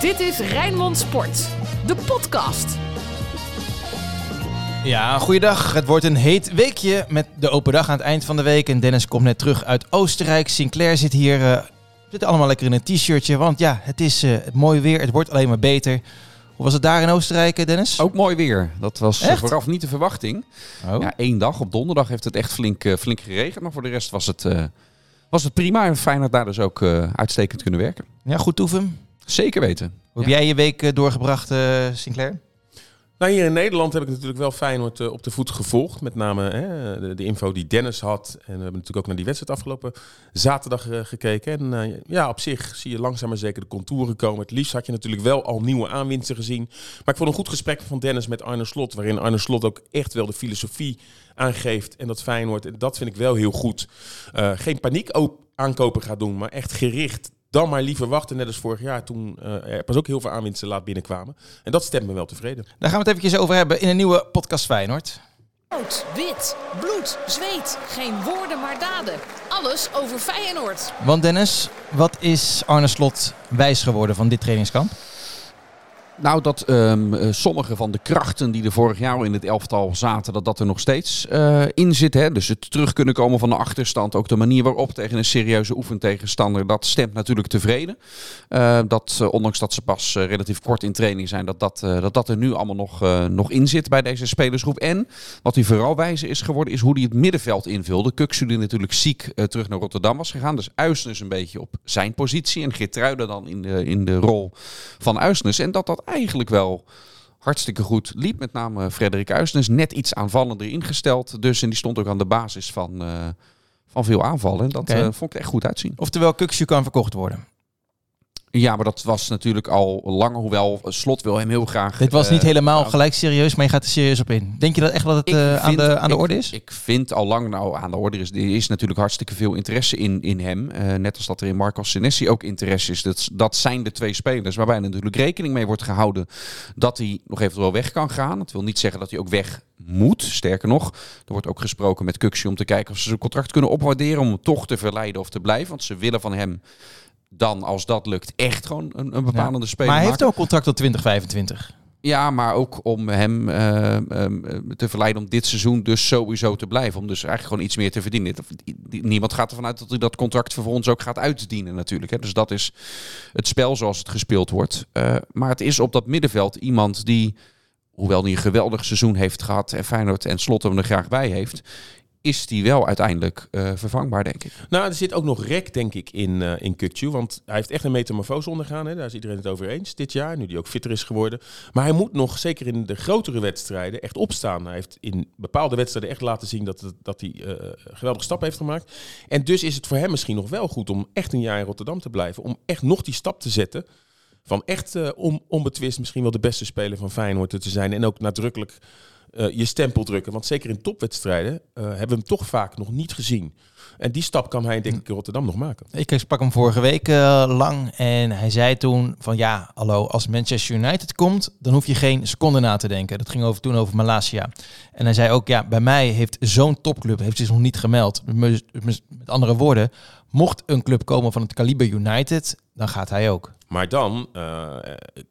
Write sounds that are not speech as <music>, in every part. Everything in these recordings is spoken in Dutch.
Dit is Rijnmond Sport, de podcast. Ja, goeiedag. Het wordt een heet weekje met de open dag aan het eind van de week. En Dennis komt net terug uit Oostenrijk. Sinclair zit hier. eh zitten allemaal lekker in een t-shirtje. Want ja, het is eh, het mooi weer. Het wordt alleen maar beter. Hoe was het daar in Oostenrijk, eh, Dennis? Ook mooi weer. Dat was eh, Echt? vooraf niet de verwachting. Oh. Ja, één dag. Op donderdag heeft het echt flink, eh, flink geregend. Maar voor de rest was het, eh, was het prima. En fijn dat daar dus ook eh, uitstekend kunnen werken. Ja, goed toeven. Zeker weten. Hoe heb jij je week eh, doorgebracht, eh, Sinclair? Nou, hier in Nederland heb ik natuurlijk wel Feyenoord uh, op de voet gevolgd. Met name hè, de, de, info die Dennis had. En we hebben natuurlijk ook naar die wedstrijd afgelopen zaterdag uh, gekeken. En uh, ja, op zich zie je langzaam maar zeker de contouren komen. Het liefst had je natuurlijk wel al nieuwe aanwinsten gezien. Maar ik vond een goed gesprek van Dennis met Arne Slot. Waarin Arne Slot ook echt wel de filosofie aangeeft. En dat Feyenoord, en dat vind ik wel heel goed. Uh, geen paniek aankopen gaat doen, maar echt gericht dan maar liever wachten, net als vorig jaar toen uh, er pas ook heel veel aanwinsten laat binnenkwamen. En dat stemt me wel tevreden. Daar gaan we het eventjes over hebben in een nieuwe podcast Feyenoord. Rood, wit, bloed, zweet. Geen woorden maar daden. Alles over Feyenoord. Want Dennis, wat is Arne Slot wijs geworden van dit trainingskamp? Nou, dat um, uh, sommige van de krachten die er vorig jaar in het elftal zaten, dat dat er nog steeds uh, in zit. Hè? Dus het terug kunnen komen van de achterstand, ook de manier waarop tegen een serieuze oefentegenstander, dat stemt natuurlijk tevreden. Uh, dat ondanks dat ze pas relatief kort in training zijn, dat dat, dat, dat er nu allemaal nog, nog in zit bij deze spelersgroep. En wat hij vooral wijze is geworden, is hoe hij het middenveld invulde. Kuksu die natuurlijk ziek terug naar Rotterdam was gegaan. Dus Uisnes een beetje op zijn positie en Geertruiden dan in de, in de rol van Uisnes. En dat dat eigenlijk wel hartstikke goed liep. Met name Frederik Uisnes net iets aanvallender ingesteld. Dus en die stond ook aan de basis van, uh, van veel aanvallen. En dat okay. uh, vond ik echt goed uitzien. Oftewel, Kuksju kan verkocht worden. Ja, maar dat was natuurlijk al langer, hoewel Slot wil hem heel graag... Dit was niet uh, helemaal gelijk serieus, maar je gaat er serieus op in. Denk je dat echt dat het uh, aan, de, aan de ik, orde is? Ik vind al lang nou aan de orde is. Er is natuurlijk hartstikke veel interesse in, in hem. Uh, net als dat er in Marcos Senesi ook interesse is. Dat, dat zijn de twee spelers waarbij natuurlijk rekening mee wordt gehouden dat hij nog eventueel weg kan gaan. Dat wil niet zeggen dat hij ook weg moet. Sterker nog, er wordt ook gesproken met Kuksje om te kijken of ze zijn contract kunnen opwaarderen om hem toch te verleiden of te blijven. Want ze willen van hem dan, als dat lukt, echt gewoon een, een bepalende ja. speler Maar hij heeft ook contract tot 2025. Ja, maar ook om hem uh, um, te verleiden om dit seizoen dus sowieso te blijven. Om dus eigenlijk gewoon iets meer te verdienen. Niemand gaat ervan uit dat hij dat contract vervolgens ook gaat uitdienen natuurlijk. Hè. Dus dat is het spel zoals het gespeeld wordt. Uh, maar het is op dat middenveld iemand die, hoewel hij een geweldig seizoen heeft gehad... en Feyenoord en Slot hem er graag bij heeft is die wel uiteindelijk uh, vervangbaar, denk ik. Nou, er zit ook nog rek, denk ik, in, uh, in Kukcu. Want hij heeft echt een metamorfose ondergaan. Hè? Daar is iedereen het over eens dit jaar, nu hij ook fitter is geworden. Maar hij moet nog, zeker in de grotere wedstrijden, echt opstaan. Hij heeft in bepaalde wedstrijden echt laten zien dat, dat hij uh, geweldige stappen heeft gemaakt. En dus is het voor hem misschien nog wel goed om echt een jaar in Rotterdam te blijven. Om echt nog die stap te zetten. Van echt on, onbetwist misschien wel de beste speler van Feyenoord te zijn. En ook nadrukkelijk uh, je stempel drukken. Want zeker in topwedstrijden uh, hebben we hem toch vaak nog niet gezien. En die stap kan hij denk ik in Rotterdam nog maken. Ik sprak hem vorige week lang en hij zei toen van ja, hallo, als Manchester United komt, dan hoef je geen seconde na te denken. Dat ging over, toen over Malasia. En hij zei ook ja, bij mij heeft zo'n topclub heeft zich nog niet gemeld. Met andere woorden, mocht een club komen van het kaliber United, dan gaat hij ook. Maar dan uh,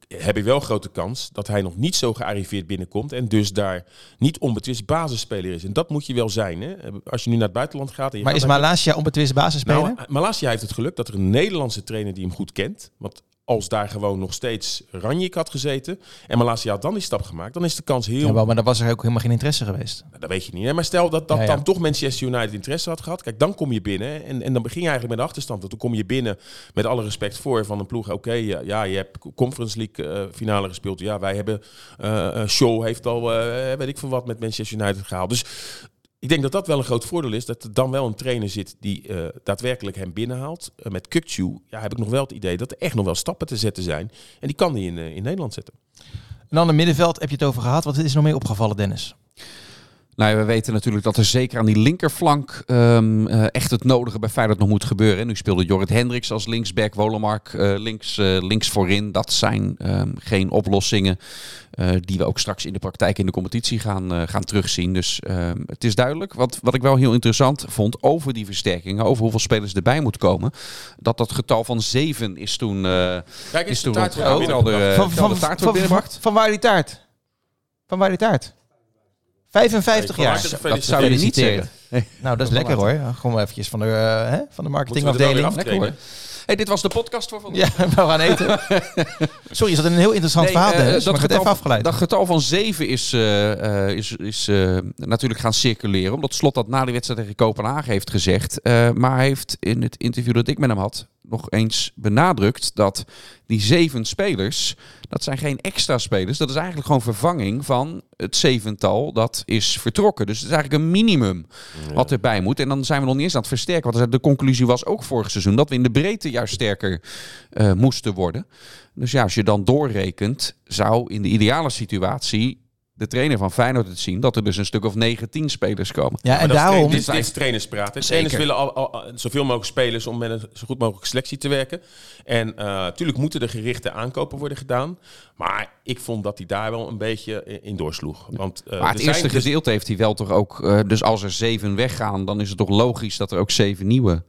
heb je wel een grote kans dat hij nog niet zo gearriveerd binnenkomt. En dus daar niet onbetwist basisspeler is. En dat moet je wel zijn. Hè? Als je nu naar het buitenland gaat. En je maar gaat is Malasia onbetwist basisspeler? Nou, Malasia heeft het geluk dat er een Nederlandse trainer die hem goed kent. Want als daar gewoon nog steeds Ranjik had gezeten en Malasia had dan die stap gemaakt, dan is de kans heel... Ja, wel, maar dan was er ook helemaal geen interesse geweest. Nou, dat weet je niet. Hè? Maar stel dat, dat ja, ja. dan toch Manchester United interesse had gehad. Kijk, dan kom je binnen en, en dan begin je eigenlijk met de achterstand. Want dan kom je binnen met alle respect voor van een ploeg. Oké, okay, ja, ja, je hebt Conference League uh, finale gespeeld. Ja, wij hebben... Uh, Shaw heeft al, uh, weet ik veel wat, met Manchester United gehaald. Dus ik denk dat dat wel een groot voordeel is. Dat er dan wel een trainer zit die uh, daadwerkelijk hem binnenhaalt. Uh, met Kukcu ja, heb ik nog wel het idee dat er echt nog wel stappen te zetten zijn. En die kan hij in, uh, in Nederland zetten. En dan het middenveld heb je het over gehad. Wat is er nog meer opgevallen, Dennis? Nou, ja, we weten natuurlijk dat er zeker aan die linkerflank ehm, eh, echt het nodige bij Feyenoord nog moet gebeuren. En nu speelde Jorrit Hendricks als linksback, Wolemark eh, links, eh, links voorin. Dat zijn ehm, geen oplossingen die we ook straks in de praktijk in de competitie gaan, gaan terugzien. Dus ehm, het is duidelijk, wat, wat ik wel heel interessant vond over die versterkingen, over hoeveel spelers erbij moet komen, dat dat getal van zeven is toen, Kijk, is is toen de taart eh, van, van, van, van waar die taart? Van waar die taart? 55 Van jaar. Dat zou je niet zeggen. Nou, dat is lekker hoor. Gewoon eventjes van de, eh, hè, van de marketingafdeling. Lekker hoor. Hey, dit was de podcast voor vandaag. Ja, <laughs> we gaan eten. <laughs> Sorry, is dat een heel interessant Nee, verhaal, eh, dat, getal, even afgeleid. dat getal van 7 is, eh, eh, is, is eh, natuurlijk gaan circuleren. Omdat Slot dat na de wedstrijd tegen Kopenhagen heeft gezegd. Eh, maar hij heeft in het interview dat ik met hem had nog eens benadrukt dat die zeven spelers, dat zijn geen extra spelers. Dat is eigenlijk gewoon vervanging van het zevental dat is vertrokken. Dus het is eigenlijk een minimum wat erbij moet. En dan zijn we nog niet eens aan het versterken. Want de conclusie was ook vorig seizoen dat we in de breedte juist sterker eh, moesten worden. Dus ja, als je dan doorrekent, zou in de ideale situatie de trainer van Feyenoord het zien dat er dus een stuk of 19 spelers komen. Ja, en daarom... Dit, is- dit is trainerspraat. hè. Trainers willen al, al- al- zoveel mogelijk spelers om met een zo goed mogelijk selectie te werken. En natuurlijk moeten er gerichte aankopen worden gedaan. Maar ik vond dat hij daar wel een beetje in in doorsloeg. Want, eh, Maar het er eerste dus- gedeelte heeft hij wel toch ook. eh, dus als er zeven weggaan, dan is het toch logisch dat er ook zeven nieuwe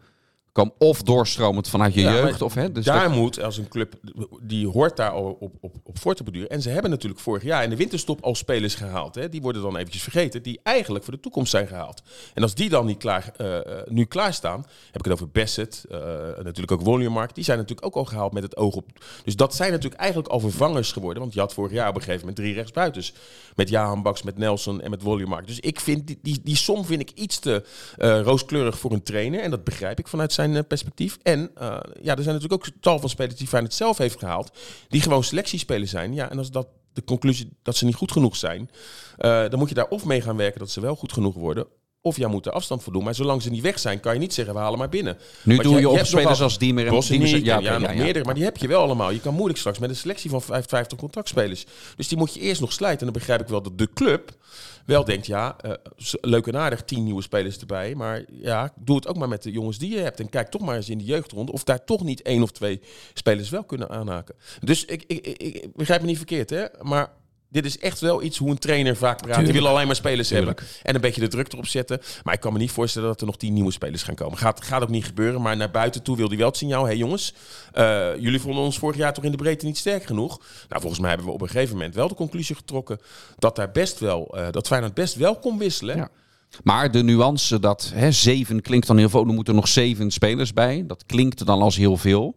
komen. Of doorstromend vanuit je Ja, jeugd. Of, hè, dus daar dat- moet als een club, die hoort daar al op, op, op voort te beduren. En ze hebben natuurlijk vorig jaar in de winterstop al spelers gehaald. Hè. Die worden dan eventjes vergeten, die eigenlijk voor de toekomst zijn gehaald. En als die dan niet klaar, eh, nu klaarstaan, heb ik het over Bassett, eh, natuurlijk ook Woluwemark. Die zijn natuurlijk ook al gehaald met het oog op. Dus dat zijn natuurlijk eigenlijk al vervangers geworden. Want je had vorig jaar op een gegeven moment drie rechtsbuitens. Met Jahan Baks, met Nelson en met Woluwemark. Dus ik vind die, die, die som vind ik iets te rooskleurig voor een trainer. En dat begrijp ik vanuit zijn eh, perspectief. En eh, ja, er zijn natuurlijk ook tal van spelers die Feyenoord zelf heeft gehaald. Die gewoon selectiespelers zijn. Ja, en als dat de conclusie dat ze niet goed genoeg zijn. eh, dan moet je daar of mee gaan werken dat ze wel goed genoeg worden. Of jij moet er afstand voor doen. Maar zolang ze niet weg zijn, kan je niet zeggen we halen maar binnen. nu Want doe je, je op spelers als Diemer en Bosnië, Diemer- ja, oké, nog meerdere, maar die heb je wel allemaal. Je kan moeilijk straks met een selectie van 55 contractspelers. Dus die moet je eerst nog slijten. En dan begrijp ik wel dat de club wel denkt, ja, s- leuk en aardig, tien nieuwe spelers erbij. Maar ja, doe het ook maar met de jongens die je hebt. En kijk toch maar eens in de jeugdrond of daar toch niet één of twee spelers wel kunnen aanhaken. Dus ik, ik, ik, ik begrijp me niet verkeerd, hè. Maar dit is echt wel iets hoe een trainer vaak praat. Die wil alleen maar spelers hebben. En een beetje de druk erop zetten. Maar ik kan me niet voorstellen dat er nog tien nieuwe spelers gaan komen. Gaat, gaat ook niet gebeuren. Maar naar buiten toe wil hij wel het signaal. Hé hey jongens, eh, jullie vonden ons vorig jaar toch in de breedte niet sterk genoeg. Nou, volgens mij hebben we op een gegeven moment wel de conclusie getrokken... dat daar best wel, eh, dat Feyenoord best wel kon wisselen. Ja. Maar de nuance dat hè, zeven klinkt dan heel veel. Er moeten nog zeven spelers bij. Dat klinkt dan als heel veel.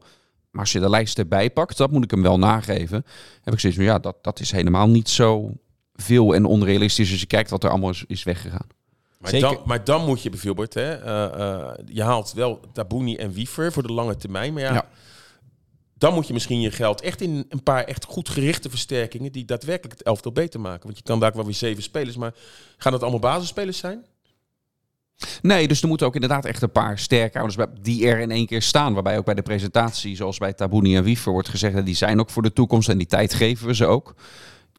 Maar als je de lijst erbij pakt, dat moet ik hem wel nageven. Heb ik zoiets van ja, dat, dat is helemaal niet zo veel en onrealistisch als je kijkt wat er allemaal is, is weggegaan. Maar, Zeker. dan, maar dan moet je bijvoorbeeld... Hè, eh, eh, je haalt wel Tabouni en Wiever voor de lange termijn. Maar ja, Ja. dan moet je misschien je geld echt in een paar echt goed gerichte versterkingen... die daadwerkelijk het elftal beter maken. Want je kan daar wel weer zeven spelers. Maar gaan dat allemaal basisspelers zijn? Nee, dus er moeten ook inderdaad echt een paar sterke ouders bij die er in één keer staan. Waarbij ook bij de presentatie, zoals bij Tabouni en Wiever wordt gezegd, dat die zijn ook voor de toekomst en die tijd geven we ze ook.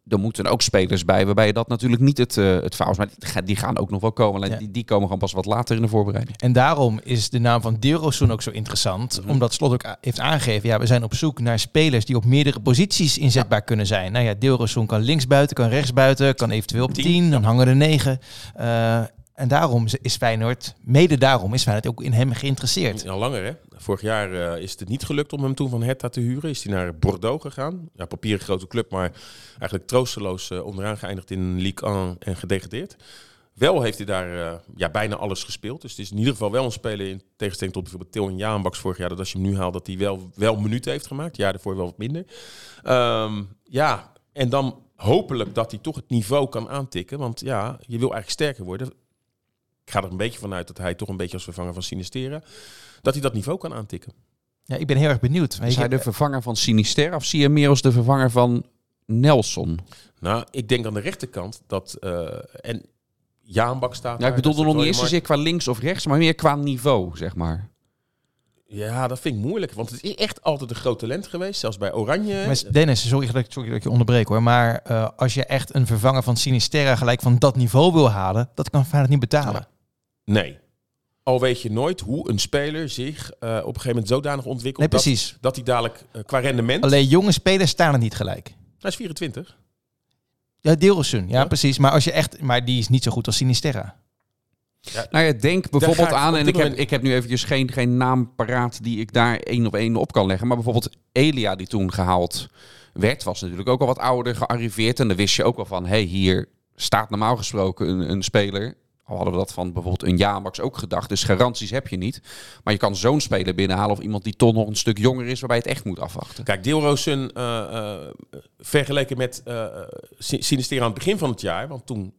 Er moeten ook spelers bij waarbij je dat natuurlijk niet het, eh het verhaal is. Maar die, ga- die gaan ook nog wel komen. Alleen Ja. die, die komen gewoon pas wat later in de voorbereiding. En daarom is de naam van Dilrosun ook zo interessant. Mhm. Omdat Slot ook heeft aangegeven, ja, we zijn op zoek naar spelers die op meerdere posities inzetbaar kunnen zijn. Nou ja, Dilrosun kan linksbuiten, kan rechtsbuiten, kan eventueel op Tien, 10, dan hangen er 9. En daarom is Feyenoord, mede daarom is Feyenoord ook in hem geïnteresseerd. Al langer, hè? Vorig jaar eh, is het niet gelukt om hem toen van Hertha te huren. Is hij naar Bordeaux gegaan. Ja, papieren grote club, maar eigenlijk troosteloos eh, onderaan geëindigd in Ligue 1 en gedegradeerd. Wel heeft hij daar eh, ja, bijna alles gespeeld. Dus het is in ieder geval wel een speler in tegenstelling tot bijvoorbeeld Til Jaanbaks vorig jaar. Dat als je hem nu haalt, dat hij wel, wel minuten heeft gemaakt. Ja, daarvoor wel wat minder. Ehm, ja, en dan hopelijk dat hij toch het niveau kan aantikken. Want ja, je wil eigenlijk sterker worden. Ik ga er een beetje vanuit dat hij toch een beetje als vervanger van Sinistera... dat hij dat niveau kan aantikken. Ja, ik ben heel erg benieuwd. Is hij de vervanger van Sinister of zie je meer als de vervanger van Nelson? Nou, ik denk aan de rechterkant dat... eh, en Jaanbak staat Ja, ik dat nog niet eens zozeer qua links of rechts, maar meer qua niveau, zeg maar. Ja, dat vind ik moeilijk. Want het is echt altijd een groot talent geweest. Zelfs bij Oranje. Maar Dennis, sorry dat, ik- sorry dat ik je onderbreek hoor. Maar eh, als je echt een vervanger van Sinisterra gelijk van dat niveau wil halen, dat kan Feyenoord niet betalen. Nee. Al weet je nooit hoe een speler zich eh, op een gegeven moment zodanig ontwikkelt... Nee, dat, precies. dat hij dadelijk eh, qua rendement... Alleen jonge spelers staan het niet gelijk. Hij is 24. Ja, Deelsen. Ja, Ja. precies. Maar als je echt, maar die is niet zo goed als Sinisterra. Nou ja, denk bijvoorbeeld aan, en ik heb, ik heb nu eventjes geen, geen naam paraat die ik daar één op één op kan leggen. Maar bijvoorbeeld Elia die toen gehaald werd, was natuurlijk ook al wat ouder gearriveerd. En dan wist je ook wel van, hé, hey, hier staat normaal gesproken een, een speler. Al hadden we dat van bijvoorbeeld een Jamax ook gedacht. Dus garanties heb je niet. Maar je kan zo'n speler binnenhalen of iemand die toch nog een stuk jonger is, waarbij het echt moet afwachten. Kijk, Deelroosen eh, eh, vergeleken met Sinister aan het begin van het jaar... Want toen...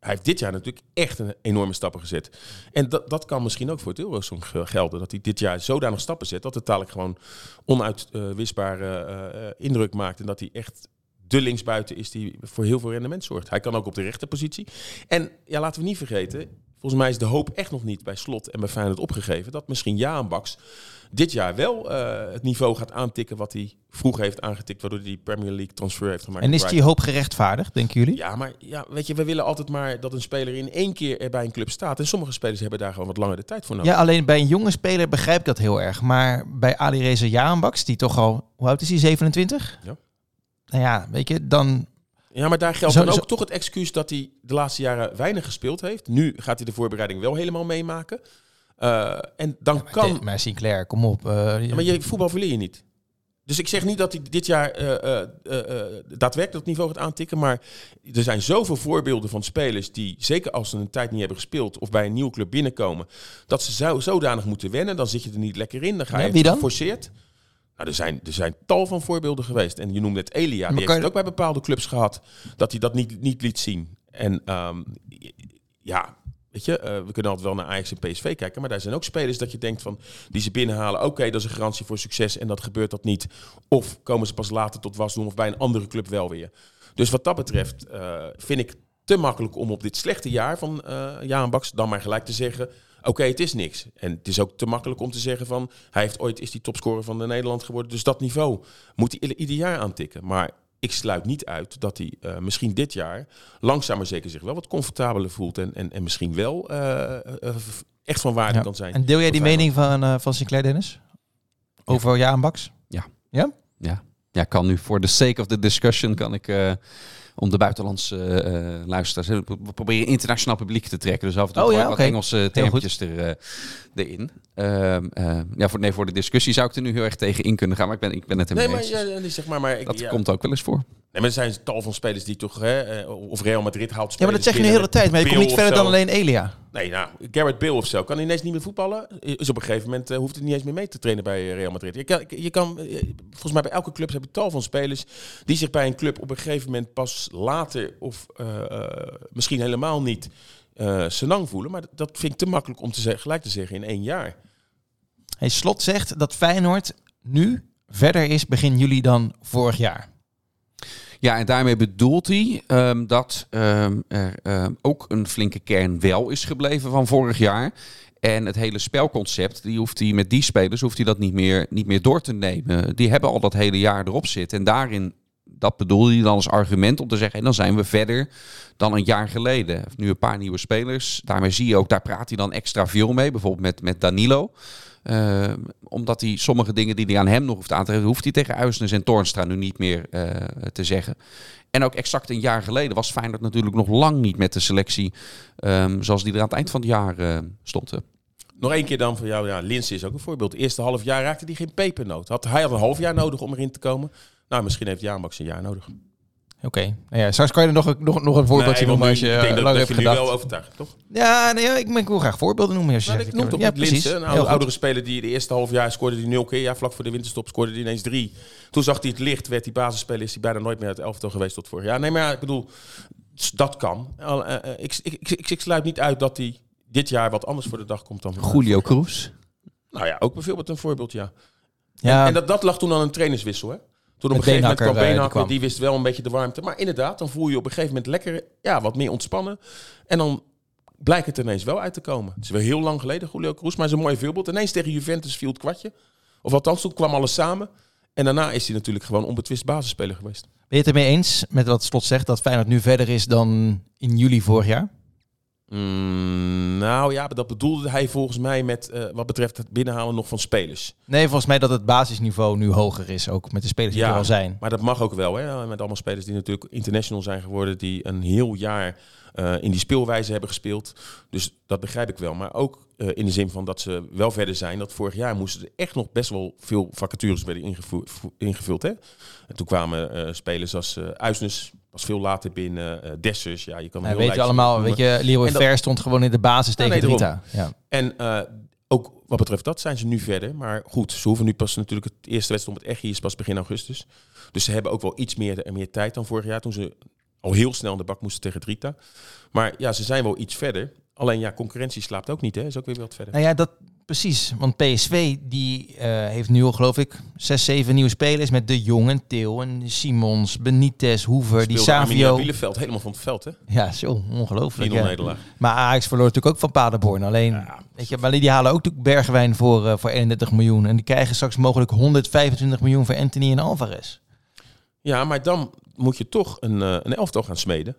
Hij heeft dit jaar natuurlijk echt een enorme stappen gezet. En dat, dat kan misschien ook voor Deelroosen gelden. Dat hij dit jaar zodanig stappen zet... dat het dadelijk gewoon onuitwisbare indruk maakt. En dat hij echt de linksbuiten is die voor heel veel rendement zorgt. Hij kan ook op de rechterpositie. En ja, laten we niet vergeten... Volgens mij is de hoop echt nog niet bij Slot en bij Feyenoord opgegeven... dat misschien Jaan Baks dit jaar wel eh, het niveau gaat aantikken... wat hij vroeger heeft aangetikt... waardoor hij die Premier League transfer heeft gemaakt. En is die hoop gerechtvaardigd, denken jullie? Ja, maar ja, weet je, we willen altijd maar dat een speler in één keer er bij een club staat. En sommige spelers hebben daar gewoon wat langer de tijd voor nodig. Ja, alleen bij een jonge speler begrijp ik dat heel erg. Maar bij Ali Reza Jaanbaks, die toch al, hoe oud is hij, 27? Ja. Nou ja, weet je, dan... Ja, maar daar geldt Zo- dan ook zo- toch het excuus dat hij de laatste jaren weinig gespeeld heeft. Nu gaat hij de voorbereiding wel helemaal meemaken. Eh, en dan kan... Maar Sinclair, kom op. eh, Ja, maar je voetbal verleer je niet. Dus ik zeg niet dat hij dit jaar eh, daadwerkelijk dat niveau gaat aantikken. Maar er zijn zoveel voorbeelden van spelers die, zeker als ze een tijd niet hebben gespeeld of bij een nieuwe club binnenkomen, dat ze zo, zodanig moeten wennen. Dan zit je er niet lekker in. Dan ga je Ja, wie dan? geforceerd. Nou, er, zijn, er zijn tal van voorbeelden geweest. En je noemde het Elia. Die heeft je- het ook bij bepaalde clubs gehad dat hij dat niet, niet liet zien. En ehm, ja, weet je, eh, we kunnen altijd wel naar Ajax en PSV kijken. Maar daar zijn ook spelers dat je denkt van, die ze binnenhalen. Oké, dat is een garantie voor succes en dat gebeurt dat niet. Of komen ze pas later tot wasdom of bij een andere club wel weer. Dus wat dat betreft eh, vind ik te makkelijk om op dit slechte jaar van Jaan Baks dan maar gelijk te zeggen... Oké, het is niks. En het is ook te makkelijk om te zeggen van... hij heeft ooit is die topscorer van de Nederland geworden. Dus dat niveau moet hij ieder- jaar aantikken. Maar ik sluit niet uit dat hij eh, misschien dit jaar... langzaam maar zeker zich wel wat comfortabeler voelt... en, en, en misschien wel eh, eh, echt van waarde Ja. kan zijn. En deel jij die mening van, eh, van Sinclair, Dennis? Over Jaanbaks? Ja, kan nu voor the sake of the discussion kan ik eh, om de buitenlandse eh, luisteraars. We proberen internationaal publiek te trekken. Dus af en toe Oh ja, wat. Engelse termpjes er, eh, erin. Ehm, eh, ja, voor, nee, voor de discussie zou ik er nu heel erg tegen in kunnen gaan. Maar ik ben, ik ben het er Nee, mee maar, eens. ja, nee, zeg maar, maar ik, dat ja. komt ook wel eens voor. Nee, maar er zijn tal van spelers die toch... Hè, eh, of Real Madrid haalt Ja, maar dat zeg je nu de hele tijd. Maar je komt niet Bill verder dan alleen Elia. Nee, nou, Garrett Bale of zo kan ineens niet meer voetballen. Is op een gegeven moment eh, hoeft het niet eens meer mee te trainen bij eh, Real Madrid. Je kan, je kan volgens mij bij elke club heb je tal van spelers die zich bij een club op een gegeven moment pas later of eh, eh, misschien helemaal niet eh senang voelen. Maar dat vind ik te makkelijk om te zeggen, gelijk te zeggen in één jaar. Hey, Slot zegt dat Feyenoord nu verder is begin juli dan vorig jaar. Ja, en daarmee bedoelt hij ehm, dat ehm, er ehm, ook een flinke kern wel is gebleven van vorig jaar. En het hele spelconcept, die hoeft hij met die spelers hoeft hij dat niet meer, niet meer door te nemen. Die hebben al dat hele jaar erop zitten. En daarin, dat bedoelde hij dan als argument om te zeggen, en dan zijn we verder dan een jaar geleden. Nu een paar nieuwe spelers. Daarmee zie je ook, daar praat hij dan extra veel mee. Bijvoorbeeld met, met Danilo. Ehm, omdat hij sommige dingen die hij aan hem nog hoeft aan te geven, hoeft hij tegen Uisnes en Toornstra nu niet meer eh, te zeggen. En ook exact een jaar geleden was Feyenoord natuurlijk nog lang niet met de selectie ehm, zoals die er aan het eind van het jaar eh, stond. Nog één keer dan voor jou. Ja, Linse is ook een voorbeeld. Eerste half jaar raakte hij geen pepernoot. Had, hij had een half jaar nodig om erin te komen. Nou, misschien heeft Jan Max een jaar nodig. Oké. Nou ja, straks kan je er nog, een- nog, nog een voorbeeldje Nee, noemen als je ik eh, denk dat, lang dat hebt je nu gedacht. wel overtuigd, toch? Ja, nee, ja, ik, ik wil graag voorbeelden noemen. Als je Nou, zegt, ik noem toch ja, precies. Een oude, oudere speler die de eerste half jaar scoorde die nul keer. Ja, vlak voor de winterstop scoorde hij ineens drie. Toen zag hij het licht, werd hij basisspeler, is hij bijna nooit meer uit het elftal geweest tot vorig jaar. Nee, maar ja, ik bedoel, dat kan. Al, eh, eh, ik, ik, ik, ik sluit niet uit dat hij dit jaar wat anders voor de dag komt dan... Julio Cruz. Nou ja, ook bijvoorbeeld een voorbeeld, ja. Ja, En dat, dat lag toen aan een trainerswissel, hè? Toen op een gegeven moment kwam Beenhakker, eh, die Beenhakker, kwam. die wist wel een beetje de warmte. Maar inderdaad, dan voel je op een gegeven moment lekker, ja, wat meer ontspannen. En dan blijkt het ineens wel uit te komen. Het is wel heel lang geleden, Julio Cruz, maar het is een mooi voorbeeld. Ineens tegen Juventus viel het kwartje. Of althans, toen kwam alles samen. En daarna is hij natuurlijk gewoon onbetwist basisspeler geweest. Ben je het ermee eens met wat Slot zegt, dat Feyenoord nu verder is dan in juli vorig jaar? Mm, nou ja, dat bedoelde hij volgens mij met eh, wat betreft het binnenhalen nog van spelers. Nee, volgens mij dat het basisniveau nu hoger is, ook met de spelers die Ja. er al zijn. Maar dat mag ook wel, hè? met allemaal spelers die natuurlijk international zijn geworden, die een heel jaar eh, in die speelwijze hebben gespeeld. Dus dat begrijp ik wel. Maar ook eh, in de zin van dat ze wel verder zijn. Dat vorig jaar moesten er echt nog best wel veel vacatures werden ingevuld. Hè? En toen kwamen spelers als eh Uisnes, was veel later binnen, eh Dessers. Ja, je kan een Ja, heel weet je allemaal, weet je, Leroy Ver stond gewoon in de basis tegen nee. Drita. Ja. En eh, ook wat betreft dat zijn ze nu verder. Maar goed, ze hoeven nu pas natuurlijk het eerste wedstrijd om het Echi is pas begin augustus. Dus ze hebben ook wel iets meer, meer tijd dan vorig jaar toen ze al heel snel in de bak moesten tegen Drita. Maar ja, ze zijn wel iets verder. Alleen ja, concurrentie slaapt ook niet, hè? Is ook weer wat verder. Nou ja, dat precies. Want PSV die eh, heeft nu al, geloof ik, zes, zeven nieuwe spelers met De Jong en Til en Simons, Benitez, Hoever, die Savio. Bielefeld helemaal van het veld, hè? Ja, zo ongelooflijk. 4-0 Ja. Maar Ajax verloor natuurlijk ook van Paderborn. Alleen, weet je, maar die halen ook natuurlijk Bergwijn voor, eh, voor 31 miljoen. En die krijgen straks mogelijk 125 miljoen voor Anthony en Alvarez. Ja, maar dan moet je toch een, eh, een elftal gaan smeden.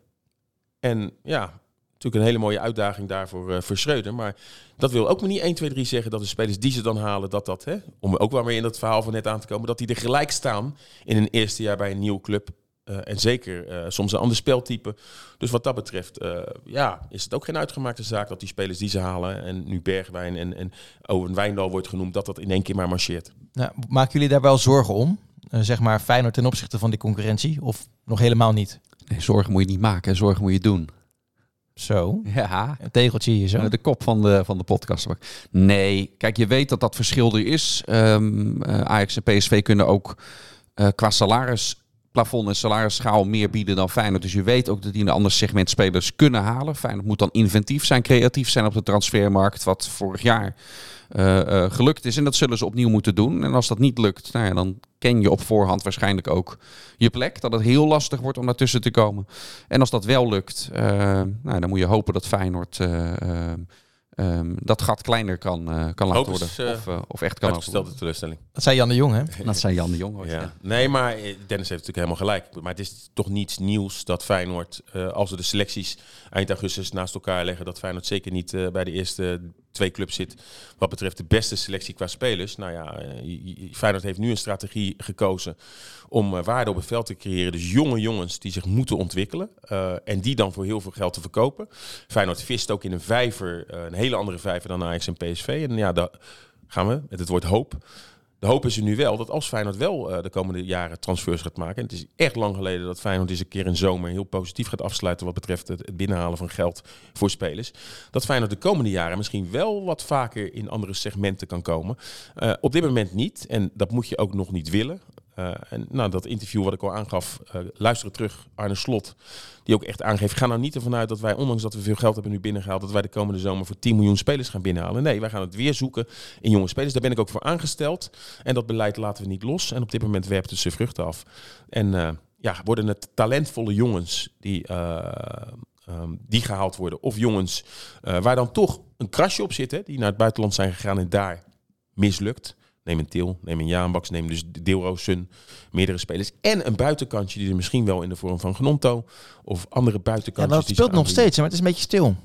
En ja, natuurlijk een hele mooie uitdaging daarvoor eh voor Schreuder. Maar dat wil ook maar niet 1, 2, 3 zeggen dat de spelers die ze dan halen, dat dat, hè, om ook wel weer in dat verhaal van net aan te komen, dat die er gelijk staan in een eerste jaar bij een nieuwe club. Eh, en zeker eh, soms een ander speltype. Dus wat dat betreft, eh, ja, is het ook geen uitgemaakte zaak dat die spelers die ze halen, en nu Bergwijn en, en Owen Wijndal wordt genoemd, dat dat in één keer maar marcheert. Nou, maken jullie daar wel zorgen om? Eh, zeg maar Feyenoord ten opzichte van die concurrentie? Of nog helemaal niet? Nee, zorgen moet je niet maken, zorgen moet je doen. Zo, Ja, een tegeltje hier zo. De kop van de, van de podcast. Nee, kijk, je weet dat dat verschil er is. Eh, Ajax en PSV kunnen ook eh, qua salarisplafond en salarisschaal meer bieden dan Feyenoord. Dus je weet ook dat die een ander segment spelers kunnen halen. Feyenoord moet dan inventief zijn, creatief zijn op de transfermarkt, wat vorig jaar eh, eh, gelukt is. En dat zullen ze opnieuw moeten doen. En als dat niet lukt, nou ja, dan ken je op voorhand waarschijnlijk ook je plek. Dat het heel lastig wordt om daartussen te komen. En als dat wel lukt, eh, nou, dan moet je hopen dat Feyenoord eh, ehm, dat gat kleiner kan, eh, kan laten worden. is, eh, of, eh, of echt kan Uitgestelde teleurstelling. Dat zei Jan de Jong, hè? <laughs> Dat zei Jan de Jong. ooit, Ja. ja. Nee, maar Dennis heeft natuurlijk helemaal gelijk. Maar het is toch niets nieuws dat Feyenoord, eh, als we de selecties eind augustus naast elkaar leggen, dat Feyenoord zeker niet eh, bij de eerste twee clubs zit wat betreft de beste selectie qua spelers. Nou ja, eh, Feyenoord heeft nu een strategie gekozen om eh, waarde op het veld te creëren. Dus jonge jongens die zich moeten ontwikkelen eh, en die dan voor heel veel geld te verkopen. Feyenoord vist ook in een vijver, een hele andere vijver dan Ajax en PSV. En ja, daar gaan we met het woord hoop. De hoop is er nu wel dat als Feyenoord wel eh, de komende jaren transfers gaat maken. En het is echt lang geleden dat Feyenoord eens een keer in zomer heel positief gaat afsluiten wat betreft het, het binnenhalen van geld voor spelers. Dat Feyenoord de komende jaren misschien wel wat vaker in andere segmenten kan komen. Eh, op dit moment niet. En dat moet je ook nog niet willen. Eh, en nou, dat interview wat ik al aangaf, uh, luisteren terug, Arne Slot, die ook echt aangeeft, ga nou niet ervan uit dat wij, ondanks dat we veel geld hebben nu binnengehaald, dat wij de komende zomer voor 10 miljoen spelers gaan binnenhalen. Nee, wij gaan het weer zoeken in jonge spelers. Daar ben ik ook voor aangesteld. En dat beleid laten we niet los. En op dit moment werpt het zijn vruchten af. En uh, ja, worden het talentvolle jongens die, um, die gehaald worden, of jongens waar dan toch een krasje op zit, hè, die naar het buitenland zijn gegaan en daar mislukt. Neem een Til, neem een Jaanbaks, neem dus Deelroosun, meerdere spelers. En een buitenkantje die er misschien wel in de vorm van Gnonto of andere buitenkantjes. Ja, dat speelt nog steeds, maar het is een beetje stil.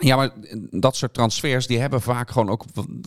Ja, maar dat soort transfers die hebben vaak gewoon ook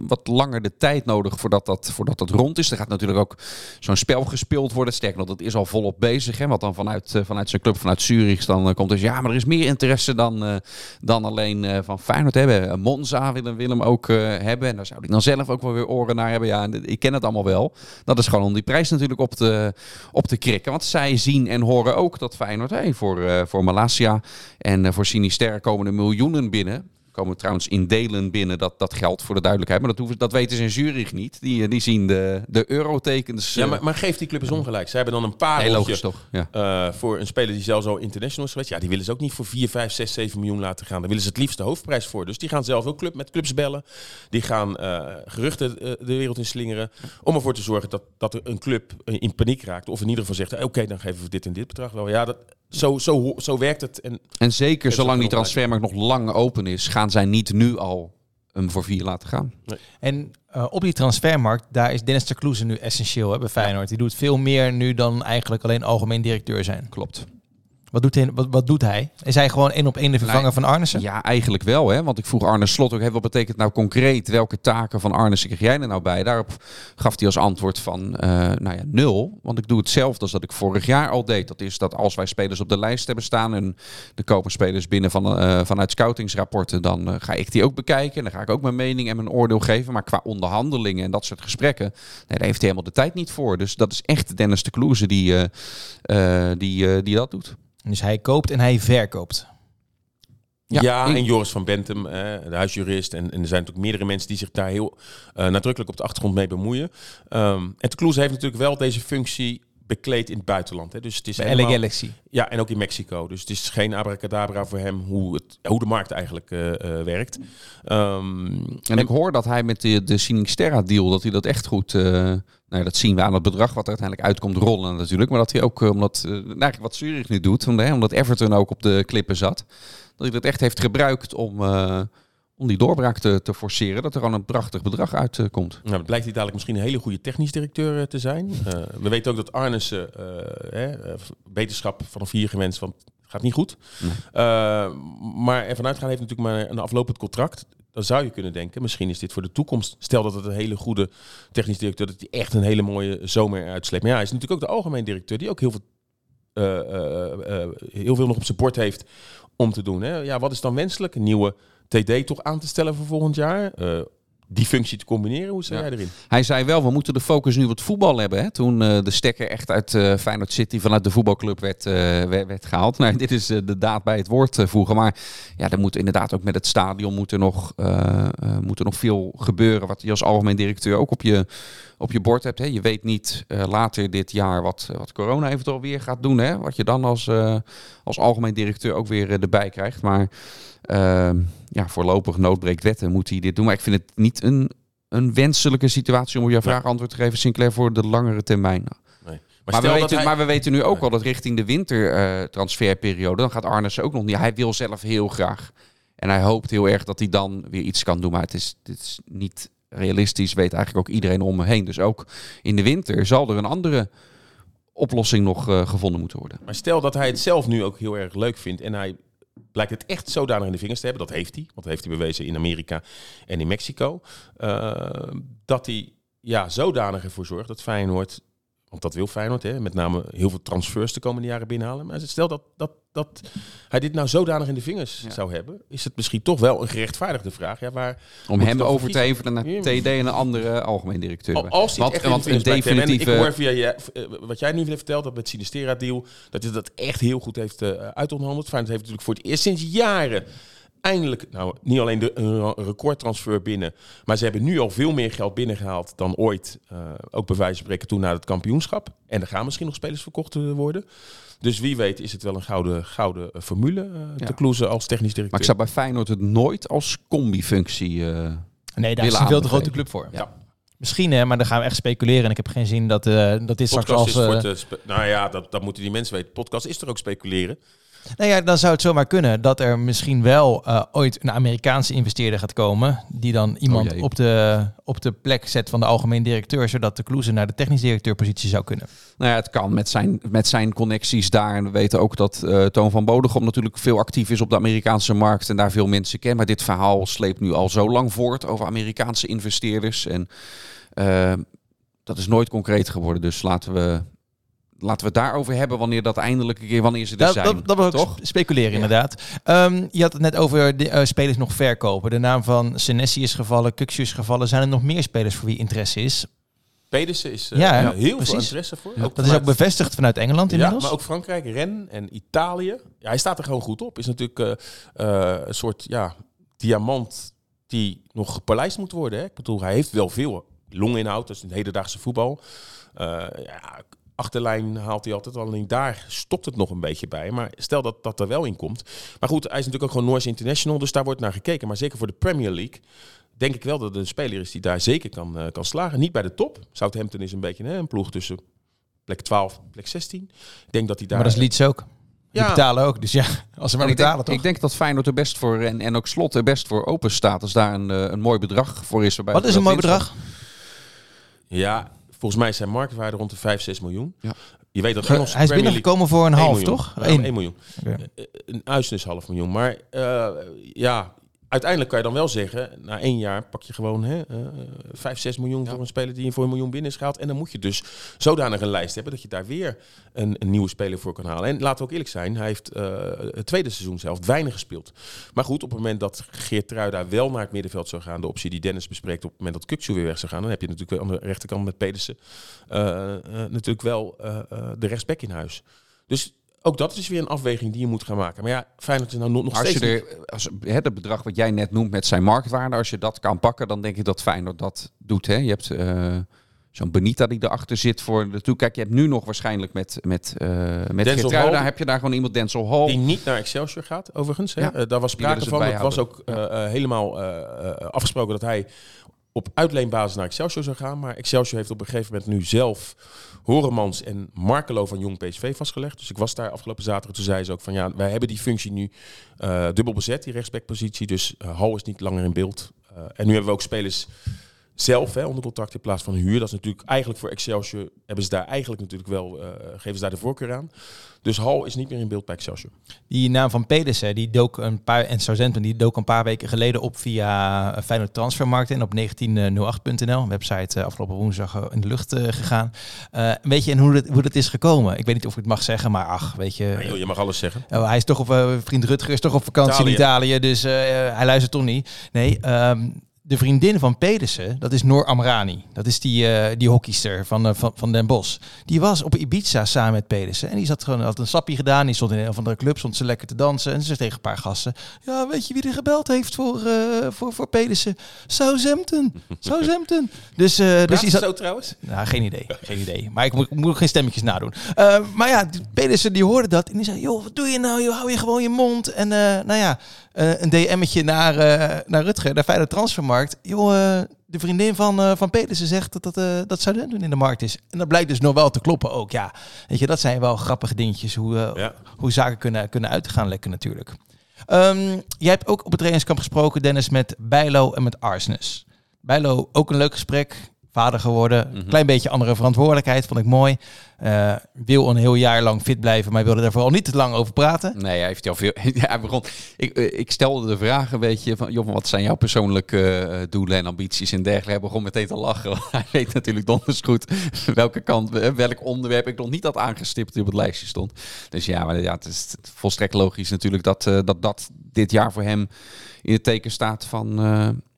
wat langer de tijd nodig voordat dat, voordat dat rond is. Er gaat natuurlijk ook zo'n spel gespeeld worden. Sterker nog, dat is al volop bezig. Hè, wat dan vanuit, uh, vanuit zijn club, vanuit Zurich, dan uh, komt dus ja, maar er is meer interesse dan, uh, dan alleen van Feyenoord hebben. Monza willen Willem ook hebben. En daar zou ik dan zelf ook wel weer oren naar hebben. Ja, ik ken het allemaal wel. Dat is gewoon om die prijs natuurlijk op te, op te krikken. Want zij zien en horen ook dat Feyenoord hey, voor, voor Malasia en voor Sinister komen er miljoenen binnen komen trouwens in delen binnen dat, dat geldt voor de duidelijkheid. Maar dat, hoeven, dat weten ze in Zurich niet. Die, die zien de, de eurotekens. Ja, maar, maar geeft die club eens ongelijk. Ze hebben dan een paar Heel logisch toch? Ja. Uh, voor een speler die zelfs al international is geweest. Ja, die willen ze ook niet voor 4, 5, 6, 7 miljoen laten gaan. Daar willen ze het liefst de hoofdprijs voor. Dus die gaan zelf ook club, met clubs bellen. Die gaan uh, geruchten de wereld in slingeren. Om ervoor te zorgen dat, dat er een club in paniek raakt. Of in ieder geval zegt, oké, okay, dan geven we dit en dit bedrag wel. Ja, dat, zo, zo, zo werkt het. En En zeker zolang die transfermarkt nog lang open is, gaan zij niet nu al hem voor vier laten gaan. En eh, op die transfermarkt, daar is Dennis de Kloeze nu essentieel hè, bij Feyenoord. Die doet veel meer nu dan eigenlijk alleen algemeen directeur zijn. Klopt. Wat doet hij? Wat, wat doet hij? Is hij gewoon één op één de vervanger Nee. van Arnissen? Ja, eigenlijk wel. Hè? Want ik vroeg Arne Slot ook, wat betekent nou concreet? Welke taken van Arnissen kreeg jij er nou bij? Daarop gaf hij als antwoord van, eh, nou ja, nul. Want ik doe hetzelfde als dat ik vorig jaar al deed. Dat is dat als wij spelers op de lijst hebben staan en er komen spelers binnen van, eh, vanuit scoutingsrapporten, dan eh, ga ik die ook bekijken. En dan ga ik ook mijn mening en mijn oordeel geven. Maar qua onderhandelingen en dat soort gesprekken, nee, daar heeft hij helemaal de tijd niet voor. Dus dat is echt Dennis de Kloeze die, die, die dat doet. Dus hij koopt en hij verkoopt. Ja, en Joris van Bentum, eh, de huisjurist. En, en er zijn natuurlijk meerdere mensen die zich daar heel eh, nadrukkelijk op de achtergrond mee bemoeien. Ehm, en de Kloes heeft natuurlijk wel deze functie bekleed in het buitenland. Hè. Dus het is Bij LA Galaxy. Ja, en ook in Mexico. Dus het is geen abracadabra voor hem hoe, het, hoe de markt eigenlijk eh, eh, werkt. Ehm, En ik hoor dat hij met de, de Sinisterra deal, dat hij dat echt goed... eh, nou ja, dat zien we aan het bedrag wat er uiteindelijk uitkomt rollen natuurlijk. Maar dat hij ook, omdat, eigenlijk wat Zurich nu doet, omdat, hè, omdat Everton ook op de klippen zat. Dat hij dat echt heeft gebruikt om, eh, om die doorbraak te, te forceren. Dat er gewoon een prachtig bedrag uitkomt. Nou, het blijkt hij dadelijk misschien een hele goede technisch directeur eh, te zijn. Eh, we weten ook dat Arnissen eh, eh, beterschap vanaf hier gewenst, want het gaat niet goed. Nee. Maar ervan uitgaan heeft natuurlijk maar een aflopend contract. Dan zou je kunnen denken, misschien is dit voor de toekomst. Stel dat het een hele goede technisch directeur, dat hij echt een hele mooie zomer uitsleept. Maar ja, hij is natuurlijk ook de algemeen directeur, die ook heel veel, heel veel nog op zijn bord heeft om te doen. Hè. Ja, wat is dan wenselijk? Een nieuwe TD toch aan te stellen voor volgend jaar? Eh, die functie te combineren, hoe sta Ja. jij erin? Hij zei wel, we moeten de focus nu op het voetbal hebben. Hè? Toen eh, de stekker echt uit eh Feyenoord City vanuit de voetbalclub werd, werd, werd gehaald. <laughs> Nou, dit is de daad bij het woord voegen. Maar ja, er moet inderdaad ook met het stadion moet er nog, moet er nog veel gebeuren. Wat je als algemeen directeur ook op je, op je bord hebt. Hè? Je weet niet eh, later dit jaar wat, eh, wat corona eventueel weer gaat doen. Hè? Wat je dan als, eh, als algemeen directeur ook weer erbij krijgt. Maar ehm, ja, voorlopig noodbreekt wetten moet hij dit doen. Maar ik vind het niet een, een wenselijke situatie om op jouw vraag antwoord te geven, Sinclair, voor de langere termijn. Maar, stel we weten, hij- maar we weten nu ook wel dat richting de wintertransferperiode, dan gaat Arnes ook nog niet. Hij wil zelf heel graag. En hij hoopt heel erg dat hij dan weer iets kan doen. Maar het is, het is niet realistisch, weet eigenlijk ook iedereen om me heen. Dus ook in de winter zal er een andere oplossing nog eh, gevonden moeten worden. Maar stel dat hij het zelf nu ook heel erg leuk vindt en hij blijkt het echt zodanig in de vingers te hebben, dat heeft hij, want dat heeft hij bewezen in Amerika en in Mexico, eh, dat hij ja, zodanig ervoor zorgt dat Feyenoord, want dat wil Feyenoord, hè, met name heel veel transfers de komende jaren binnenhalen, maar stel dat, dat, dat hij dit nou zodanig in de vingers Ja. zou hebben, is het misschien toch wel een gerechtvaardigde vraag. Ja, waar, Om hem over te hevelen naar. TD en een andere algemeen directeur. Al- Als hij want de een definitieve... Ik hoor via je, eh, wat jij nu heeft verteld, dat met Sinistera deal, dat hij dat echt heel goed heeft eh uitonderhandeld. Feyenoord heeft natuurlijk voor het eerst sinds jaren eindelijk, nou niet alleen de, een recordtransfer binnen, maar ze hebben nu al veel meer geld binnengehaald dan ooit. eh, ook bij wijze van spreken toen na het kampioenschap. En er gaan misschien nog spelers verkocht eh, worden. Dus wie weet is het wel een gouden, gouden eh, formule Ja. te kloezen als technisch directeur. Maar ik zou bij Feyenoord het nooit als combi-functie... eh, Nee, daar is een veel te grote club voor. Ja. Misschien, hè, maar dan gaan we echt speculeren. En ik heb geen zin dat, eh, dat dit straks Podcast als... is voor eh, te spe- nou ja, dat, dat moeten die mensen weten. Podcast is er ook speculeren. Nou ja, dan zou het zomaar kunnen dat er misschien wel eh, ooit een Amerikaanse investeerder gaat komen. Die dan iemand Oh op, de, op de plek zet van de algemeen directeur. Zodat de Kloeze naar de technisch directeurpositie zou kunnen. Nou ja, het kan met zijn, met zijn connecties daar. En we weten ook dat eh, Toon van Bodegom natuurlijk veel actief is op de Amerikaanse markt. En daar veel mensen kennen. Maar dit verhaal sleept nu al zo lang voort over Amerikaanse investeerders. En eh, dat is nooit concreet geworden. Dus laten we, laten we het daarover hebben wanneer dat eindelijk een keer, wanneer ze er Dat, zijn. dat, dat was toch? sp- speculeren Ja. inderdaad. Ehm, je had het net over de eh, spelers nog verkopen. De naam van Senesi is gevallen, Kukshu is gevallen. Zijn er nog meer spelers voor wie interesse is? Pedersen is eh, Ja, ja, ja, heel precies. veel interesse voor. dat is ook bevestigd vanuit Engeland Ja, inmiddels. maar ook Frankrijk, Ren en Italië. Ja, hij staat er gewoon goed op. Is natuurlijk eh, een soort ja, diamant die nog gepolijst moet worden. Hè? Ik bedoel, hij heeft wel veel longinhoud. Dat is een hedendaagse voetbal. Eh, ja, achterlijn haalt hij altijd. Alleen daar stopt het nog een beetje bij. Maar stel dat dat er wel in komt. Maar goed, hij is natuurlijk ook gewoon Noorse International. Dus daar wordt naar gekeken. Maar zeker voor de Premier League denk ik wel dat het een speler is die daar zeker kan, eh, kan slagen. Niet bij de top. Southampton is een beetje hè, een ploeg tussen plek 12 plek 16. Ik denk dat hij daar... maar dat is Leeds ook. Die Ja. betalen ook. Dus ja, als ze maar En ik, betalen denk, toch? ik denk dat Feyenoord er best voor en, en ook Slot er best voor open staat als daar een, eh, een mooi bedrag voor is. Wat is een mooi bedrag? Ja, volgens mij is zijn marktwaarde rond de 5, 6 miljoen. Ja. Je weet dat Hij is binnengekomen voor een half, 1 miljoen. toch? Ja, Eén. 1 miljoen. Eh, Een Uisen is half miljoen. Maar eh, ja, uiteindelijk kan je dan wel zeggen, na één jaar pak je gewoon hè, eh 5, 6 miljoen voor een speler die je voor een miljoen binnen is gehaald. En dan moet je dus zodanig een lijst hebben dat je daar weer een, een nieuwe speler voor kan halen. En laten we ook eerlijk zijn, hij heeft eh, het tweede seizoen zelf weinig gespeeld. Maar goed, op het moment dat Geert Truida wel naar het middenveld zou gaan, de optie die Dennis bespreekt, op het moment dat Kukcu weer weg zou gaan, dan heb je natuurlijk aan de rechterkant met Pedersen eh, eh, natuurlijk wel eh, eh, de rechtsback in huis. Dus ook dat is weer een afweging die je moet gaan maken. Maar ja, Feyenoord is nou nog, nog Als steeds je niet- er, als, hè, het bedrag wat jij net noemt met zijn marktwaarde, als je dat kan pakken, dan denk ik dat Feyenoord dat doet. Hè? Je hebt eh, zo'n Benita die erachter zit voor de toe. Kijk, je hebt nu nog waarschijnlijk met, met, eh met Hall. heb je daar gewoon iemand, Denzel Hall. Die niet naar Excelsior gaat, overigens. Hè? Ja, Eh, daar was sprake ze van. Het was ook helemaal afgesproken dat hij op uitleenbasis naar Excelsior zou gaan. Maar Excelsior heeft op een gegeven moment nu zelf Horemans en Markelo van Jong PSV vastgelegd. Dus ik was daar afgelopen zaterdag. Toen zei ze ook van ja, wij hebben die functie nu eh, dubbel bezet, die rechtsbackpositie. Dus eh Hal is niet langer in beeld. Eh, en nu hebben we ook spelers zelf hè, onder contract in plaats van huur. Dat is natuurlijk eigenlijk voor Excelsior hebben ze daar eigenlijk natuurlijk wel uh, geven ze daar de voorkeur aan. Dus Hal is niet meer in beeld bij Excelsior. Die naam van Pedersen, die dook een paar en die dook een paar weken geleden op via Feyenoord Transfermarkt en op 1908.nl, website uh, afgelopen woensdag in de lucht uh, gegaan. weet je en hoe dat, hoe dat is gekomen? Ik weet niet of ik het mag zeggen, maar ach, weet je. Ja, joh, je mag alles zeggen. Oh, hij is toch op vriend Rutger is toch op vakantie Italië. in Italië, dus hij luistert toch niet. Nee. Um, de vriendin van Pedersen, dat is Noor Amrani. Dat is die, uh, die hockeyster van, uh, van, van Den Bosch. Die was op Ibiza samen met Pedersen. En die zat gewoon, had een sappie gedaan. Die stond in een of andere club, stond ze lekker te dansen. En ze zei tegen een paar gasten. Ja, weet je wie er gebeld heeft voor, uh, voor, voor Pedersen? Southampton. <laughs> Southampton. dus, dus die zat... zo trouwens? Nou, geen idee. Geen idee. Maar ik moet, ik moet geen stemmetjes nadoen. Maar ja, Pedersen die hoorde dat. En die zei, joh, wat doe je nou? Joh, hou je gewoon je mond. En nou ja, een DM'tje naar, naar Rutger, naar Feyenoord Transfermarkt. Joh, uh, de vriendin van, van Pedersen zegt dat, dat, dat Southampton in de markt is. En dat blijkt dus nog wel te kloppen ook. Ja, weet je, dat zijn wel grappige dingetjes. Hoe, ja. hoe zaken kunnen, kunnen uit gaan lekken natuurlijk. Um, jij hebt ook op het trainingskamp gesproken, Dennis, met Bijlo en met Arsnes. Bijlo, ook een leuk gesprek. Vader geworden. Mm -hmm. Klein beetje andere verantwoordelijkheid, vond ik mooi. Uh, wil een heel jaar lang fit blijven, maar wilde daar vooral niet te lang over praten. Nee, hij heeft al veel. <laughs> Ja, hij begon. Ik, uh, ik stelde de vraag een beetje van, joh, wat zijn jouw persoonlijke uh, doelen en ambities en dergelijke. Hij begon meteen te lachen. <laughs> Hij weet natuurlijk donders goed <laughs> welke kant, welk onderwerp ik nog niet had aangestipt die op het lijstje stond. Dus ja, maar ja, het is volstrekt logisch natuurlijk dat dat, dat dit jaar voor hem in het teken staat van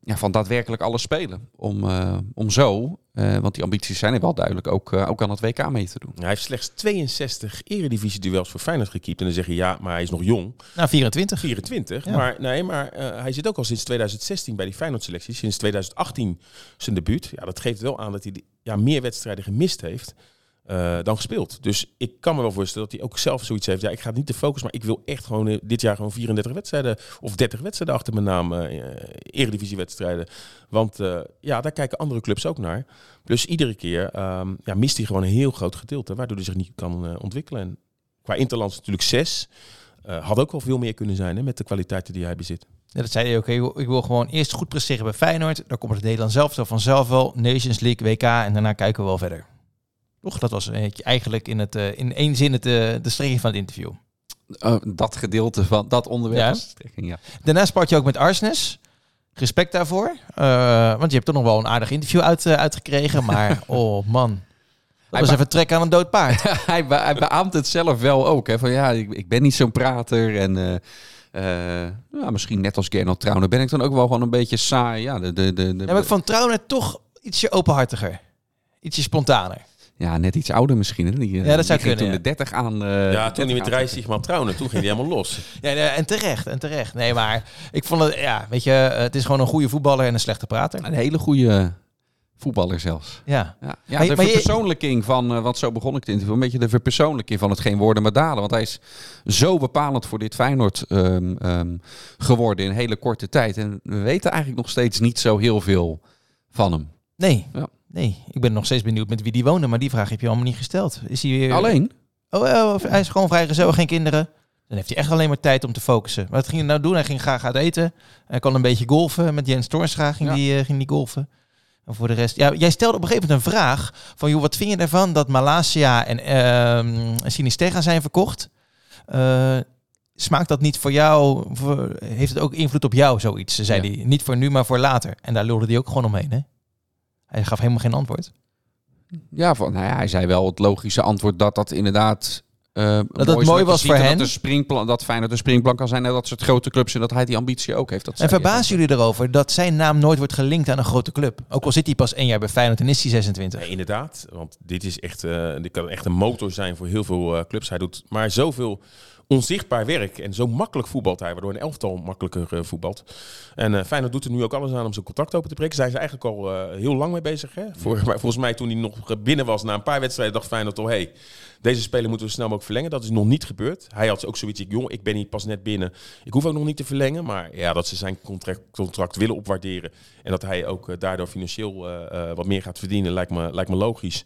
ja, van daadwerkelijk alles spelen. Om, uh, om zo, uh, want die ambities zijn er wel duidelijk, ook, uh, ook aan het WK mee te doen. Hij heeft slechts 62 eredivisie-duels voor Feyenoord gekiept. En dan zeg je, ja, maar hij is nog jong. Nou, 24. 24, ja. maar, nee, maar hij zit ook al sinds 2016 bij die Feyenoord-selectie. Sinds 2018 zijn debuut. Ja, dat geeft wel aan dat hij ja, meer wedstrijden gemist heeft. Uh, dan gespeeld. Dus ik kan me wel voorstellen dat hij ook zelf zoiets heeft. Ja, ik ga niet de focus, maar ik wil echt gewoon uh, dit jaar gewoon 34 wedstrijden of 30 wedstrijden achter mijn naam uh, eredivisiewedstrijden. Want ja, daar kijken andere clubs ook naar. Plus iedere keer um, ja, mist hij gewoon een heel groot gedeelte, waardoor hij zich niet kan ontwikkelen. En qua Interlands natuurlijk zes. had ook wel veel meer kunnen zijn hè, met de kwaliteiten die hij bezit. Ja, dat zei hij ook. Ik wil gewoon eerst goed presteren bij Feyenoord. Dan komt het Nederland zelf zo vanzelf wel. Nations League, WK en daarna kijken we wel verder. Toch? Dat was eigenlijk in, het, uh, in één zin het, uh, de strekking van het interview. Uh, dat gedeelte van dat onderwerp. Ja. ja. Daarna sprak je ook met Arsnes. Respect daarvoor. Uh, want je hebt toch nog wel een aardig interview uit, uitgekregen. <laughs> Maar oh man. Dat was even trek aan een dood paard. <laughs> hij, be hij beaamt het zelf wel ook. Hè, van ja, ik, ik ben niet zo'n prater. En misschien net als Gernot Trauner ben ik dan ook wel gewoon een beetje saai. Ja, de, de, de, de ja, maar ik vond Trauner toch ietsje openhartiger. Ietsje spontaner. Ja, net iets ouder misschien. Hè? Die, ja, dat zou kunnen. toen ja. de 30 aan. Uh, ja, toen hij met Reis maar trouwen, toen ging hij helemaal los. <laughs> Ja, en terecht, en terecht. Nee, maar ik vond het, ja, weet je, het is gewoon een goede voetballer en een slechte prater. Een hele goede voetballer zelfs. Ja. Ja, ja maar, de maar verpersoonlijking van, uh, want zo begon ik het interview, een beetje de verpersoonlijking van het geen woorden maar daden. Want hij is zo bepalend voor dit Feyenoord um, um, geworden in een hele korte tijd. En we weten eigenlijk nog steeds niet zo heel veel van hem. Nee. Ja. Nee, ik ben nog steeds benieuwd met wie die woonde, maar die vraag heb je allemaal niet gesteld. Is hij weer... Alleen? Oh, oh hij is gewoon vrijgezel, geen kinderen. Dan heeft hij echt alleen maar tijd om te focussen. Wat ging hij nou doen? Hij ging graag uit eten. Hij kon een beetje golfen. Met Jens Toornstra ging, Ja. die, eh, ging die golfen. En voor de rest... Ja, jij stelde op een gegeven moment een vraag. Van, joh, wat vind je ervan dat Malasia en ehm Sinisterra zijn verkocht? Eh, smaakt dat niet voor jou? voor- heeft het ook invloed op jou, zoiets? Zei Ja. hij. Niet voor nu, maar voor later. En daar lulde hij ook gewoon omheen, hè? Hij gaf helemaal geen antwoord. Ja, van, nou ja, hij zei wel het logische antwoord dat dat inderdaad... eh, het is mooi was voor en hen. Dat, de springplan, dat Feyenoord een springplan kan zijn en dat soort grote clubs en dat hij die ambitie ook heeft. Dat En verbazen jullie erover dat zijn naam nooit wordt gelinkt aan een grote club? Ook al zit hij pas één jaar bij Feyenoord en is hij 26. Nee, inderdaad. Want dit is echt, eh, dit kan echt een motor zijn voor heel veel eh, clubs. Hij doet maar zoveel onzichtbaar werk. En zo makkelijk voetbalt hij, waardoor een elftal makkelijker eh, voetbalt. En eh Feyenoord doet er nu ook alles aan om zijn contract open te breken. Zijn ze eigenlijk al eh, heel lang mee bezig. Hè? Voor, volgens mij toen hij nog binnen was na een paar wedstrijden, dacht Feyenoord al... Hey, deze speler moeten we snel mogelijk verlengen. Dat is nog niet gebeurd. Hij had ook zoiets, ik, jong, ik ben hier pas net binnen. Ik hoef ook nog niet te verlengen. Maar ja, dat ze zijn contract, contract willen opwaarderen. En dat hij ook eh, daardoor financieel eh, eh, wat meer gaat verdienen, lijkt me, lijkt me logisch.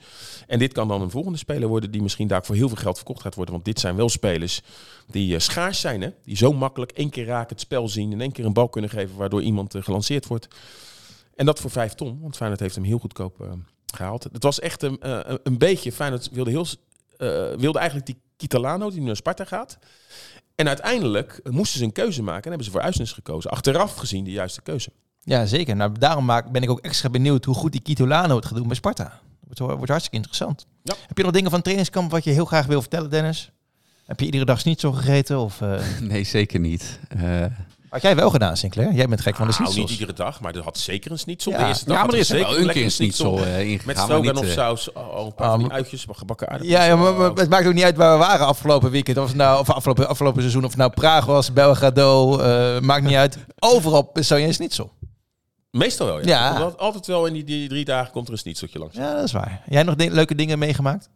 En dit kan dan een volgende speler worden die misschien daar voor heel veel geld verkocht gaat worden. Want dit zijn wel spelers die schaars zijn. Hè? Die zo makkelijk één keer raken, het spel zien en één keer een bal kunnen geven waardoor iemand gelanceerd wordt. En dat voor vijf ton, want Feyenoord heeft hem heel goedkoop eh, gehaald. Het was echt een, een- beetje, Feyenoord wilde, heel, wilde eigenlijk die Kitalano die nu naar Sparta gaat. En uiteindelijk moesten ze een keuze maken en hebben ze voor Uisnes gekozen. Achteraf gezien de juiste keuze. Ja, zeker. Nou, daarom maak, ben ik ook extra benieuwd hoe goed die Kitolano het gaat doen bij Sparta. Wordt, wordt hartstikke interessant. Ja. Heb je nog dingen van het trainingskamp wat je heel graag wil vertellen, Dennis? Heb je iedere dag schnitzel gegeten? Of, eh, <laughs> Nee, zeker niet. Eh, had jij wel gedaan, Sinclair? Jij bent gek van de Nou, niet iedere dag, maar er had zeker een schnitzel. Ja. De eerste dag ja, maar er is er zeker wel een keer een schnitzel eh, ingegaan. Met niet, eh, saus, oh, een paar Ah, van die maar- uitjes, gebakken aardappels. Ja, ja maar, Oh. maar het maakt ook niet uit waar we waren afgelopen weekend. Of het nou, of afgelopen, afgelopen seizoen, of het nou Praag was, Belgrado, eh, maakt niet uit. Overal zou je een schnitzel. Meestal wel, ja. Altijd wel in die, die drie dagen komt er een schnitzeltje langs. Ja, dat is waar. Jij nog leuke dingen meegemaakt?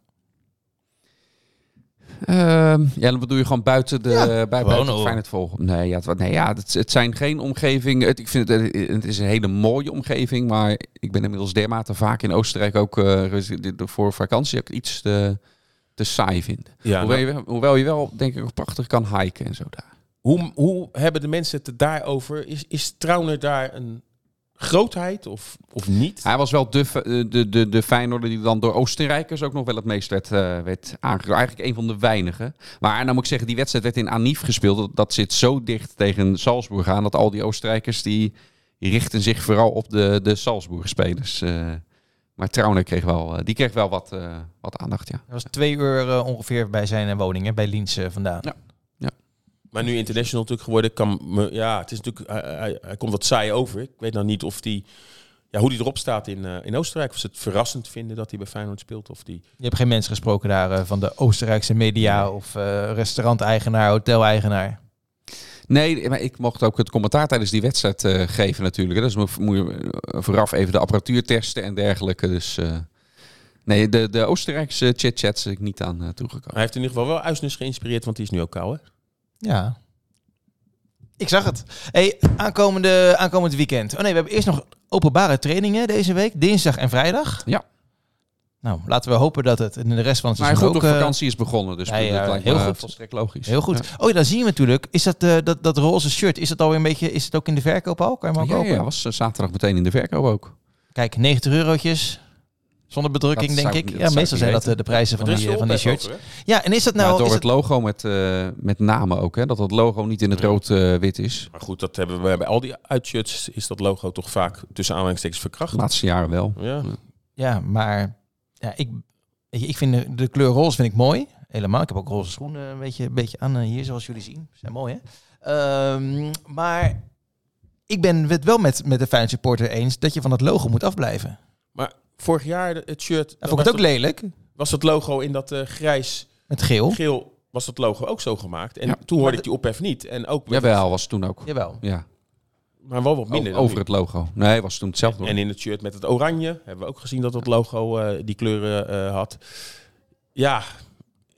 Ehm, ja, wat doe je gewoon buiten de Ja, bij, buiten het hoor. Feyenoord volgen? Nee, ja, het, nee, ja het, het zijn geen omgeving. Het, ik vind het, het is een hele mooie omgeving, maar ik ben inmiddels dermate vaak in Oostenrijk ook eh, dit- voor vakantie ook iets te, te saai vind. Ja, hoewel, nou, je, hoewel je wel, denk ik, prachtig kan hiken en zo daar. hoe, hoe hebben de mensen het daarover? Is, is Trauner daar een grootheid of, of niet? Hij was wel de, de, de, de, de Feyenoorder die dan door Oostenrijkers ook nog wel het meest werd, eh werd aangekomen. Eigenlijk een van de weinigen. Maar nou moet ik zeggen, die wedstrijd werd in Anif gespeeld. Dat, dat zit zo dicht tegen Salzburg aan dat al die Oostenrijkers die, richten zich vooral op de, de Salzburg-spelers. eh. maar Trauner kreeg wel, eh, die kreeg wel wat, eh, wat aandacht, ja. Dat was twee uur eh, ongeveer bij zijn eh, woning, hè, bij Liens eh, vandaan. Ja. Maar nu international natuurlijk geworden, kan me, ja, het is natuurlijk, hij, hij, hij komt wat saai over. Ik weet nou niet of die, ja, hoe die erop staat in, eh, in Oostenrijk. Of ze het verrassend vinden dat hij bij Feyenoord speelt. Of die, Je hebt geen mensen gesproken daar eh, van de Oostenrijkse media of eh restauranteigenaar, hoteleigenaar. Nee, maar ik mocht ook het commentaar tijdens die wedstrijd eh, geven natuurlijk. hè. Dus moet moet je vooraf even de apparatuur testen en dergelijke. Dus eh, nee, de, de Oostenrijkse chit-chats ik niet aan toegekomen. hij heeft in ieder geval wel Uisnes geïnspireerd, want die is nu ook kou, hè? Ja. Ik zag het. Hey, aankomende, aankomend weekend. Oh nee, we hebben eerst nog openbare trainingen deze week. Dinsdag en vrijdag. Ja. Nou, laten we hopen dat het in de rest van het Maar seizoen goed, ook... de eh, vakantie is begonnen, dus ja, ja, lijkt heel goed. volstrekt logisch. Heel goed. Oh ja, dan zien we natuurlijk. Is dat, eh, dat, dat roze shirt, is dat alweer een beetje... Is het ook in de verkoop al? Kan je hem ook ja, kopen? ja, was eh, zaterdag meteen in de verkoop ook. Kijk, 90 eurotjes. Zonder bedrukking, Dat denk zou ik. dat ja, meestal zijn dat eh, de prijzen van die, eh, van die shirts. Ja, en is dat Nou, door is het het, logo met, eh, met namen ook, hè? dat het logo niet in het Ja. rood-wit is. Maar goed, dat hebben we bij al die uitshirts is dat logo toch vaak tussen aanhalingstekens verkracht. De laatste jaren wel. Ja. ja, maar... Ja, ik, ik vind de, de kleur roze vind ik mooi. Helemaal. Ik heb ook roze schoenen een beetje, een beetje aan hier, zoals jullie zien. Zijn mooi, hè? Ehm, maar ik ben het wel met, met de Feyenoord supporter eens dat je van dat logo moet afblijven. Vorig jaar het shirt, was, vond ik het ook lelijk. was dat logo in dat eh, grijs Met geel. geel was dat logo ook zo gemaakt. En Ja. toen hoorde ik die ophef niet. En ook Jawel, was toen ook. Jawel. Ja, maar wel wat minder. over, het logo. Nee, was toen hetzelfde. En in het shirt met het oranje hebben we ook gezien dat het logo eh, die kleuren eh, had. Ja,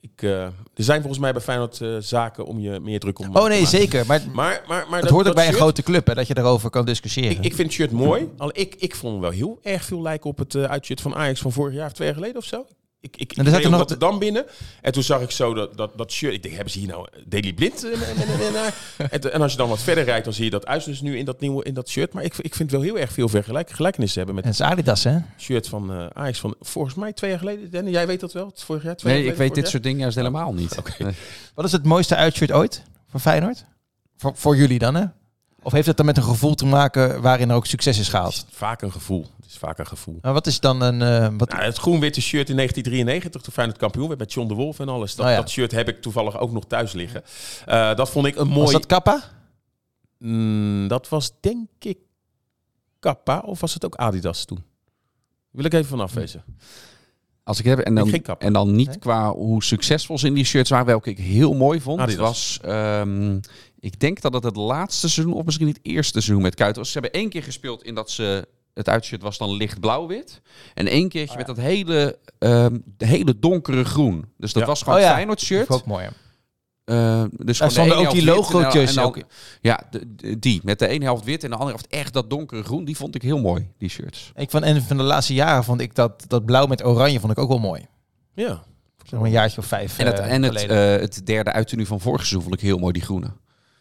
ik, eh, er zijn volgens mij bij Feyenoord eh, zaken om je meer druk om Oh te nee, maken. zeker. Maar Maar, maar, maar het hoort ook bij een grote club, hè, dat je daarover kan discussiëren. Ik, ik vind het shirt mooi. Al ik, ik vond hem wel heel erg veel lijken op het eh uitshirt van Ajax van vorig jaar of twee jaar geleden of zo. Ik, ik, er ik zat er nog- Rotterdam binnen en toen zag ik zo dat, dat, dat shirt. Ik denk, hebben ze hier nou Daily Blind? en, en als je dan wat verder rijdt, dan zie je dat uit dus nu in dat nieuwe in dat shirt. Maar ik, ik vind wel heel erg veel vergelijk, gelijkenissen hebben met En het is Adidas, hè? shirt van eh Ajax van volgens mij twee jaar geleden. Danny, jij weet dat wel? Het vorig jaar? Twee Nee, jaar ik weet dit soort dingen juist helemaal niet. <laughs> Nee. Wat is het mooiste uitshirt ooit voor Feyenoord? Voor, voor jullie dan, hè? Of heeft het dan met een gevoel te maken waarin er ook succes is gehaald? Het is vaak een gevoel. Het is vaak een gevoel. Maar wat is dan een... eh, wat, Nou, het groen-witte shirt in 1993, toen Feyenoord kampioen werd met John de Wolf en alles. Dat, Oh ja. dat shirt heb ik toevallig ook nog thuis liggen. Eh, dat vond ik een mooi... was dat Kappa? Mm, dat was denk ik Kappa of was het ook Adidas toen? Wil ik even van afwezen. Als ik heb en dan, en dan niet Nee? qua hoe succesvol ze in die shirts waren, welke ik heel mooi vond, Adidas. was. ehm, ik denk dat het het laatste seizoen of misschien het eerste seizoen met Kuiten was. Ze hebben één keer gespeeld in dat ze het uitshirt was dan licht blauw-wit en één keertje met dat hele, de hele donkere groen. Dus dat Ja. was gewoon Oh ja. Feyenoord Dat shirt. is ook mooi. hè? Eh, dus de ook die logootjes. en ook. Ja, de- de- die met de ene helft wit en de andere helft echt dat donkere groen. Die vond ik heel mooi, die shirts. Ik vond, en van de laatste jaren vond ik dat, dat blauw met oranje vond ik ook wel mooi. Ja. Zeg maar een jaartje of vijf En het, eh, en het, eh, het derde uittenu van vorig seizoen vond ik heel mooi, die groene.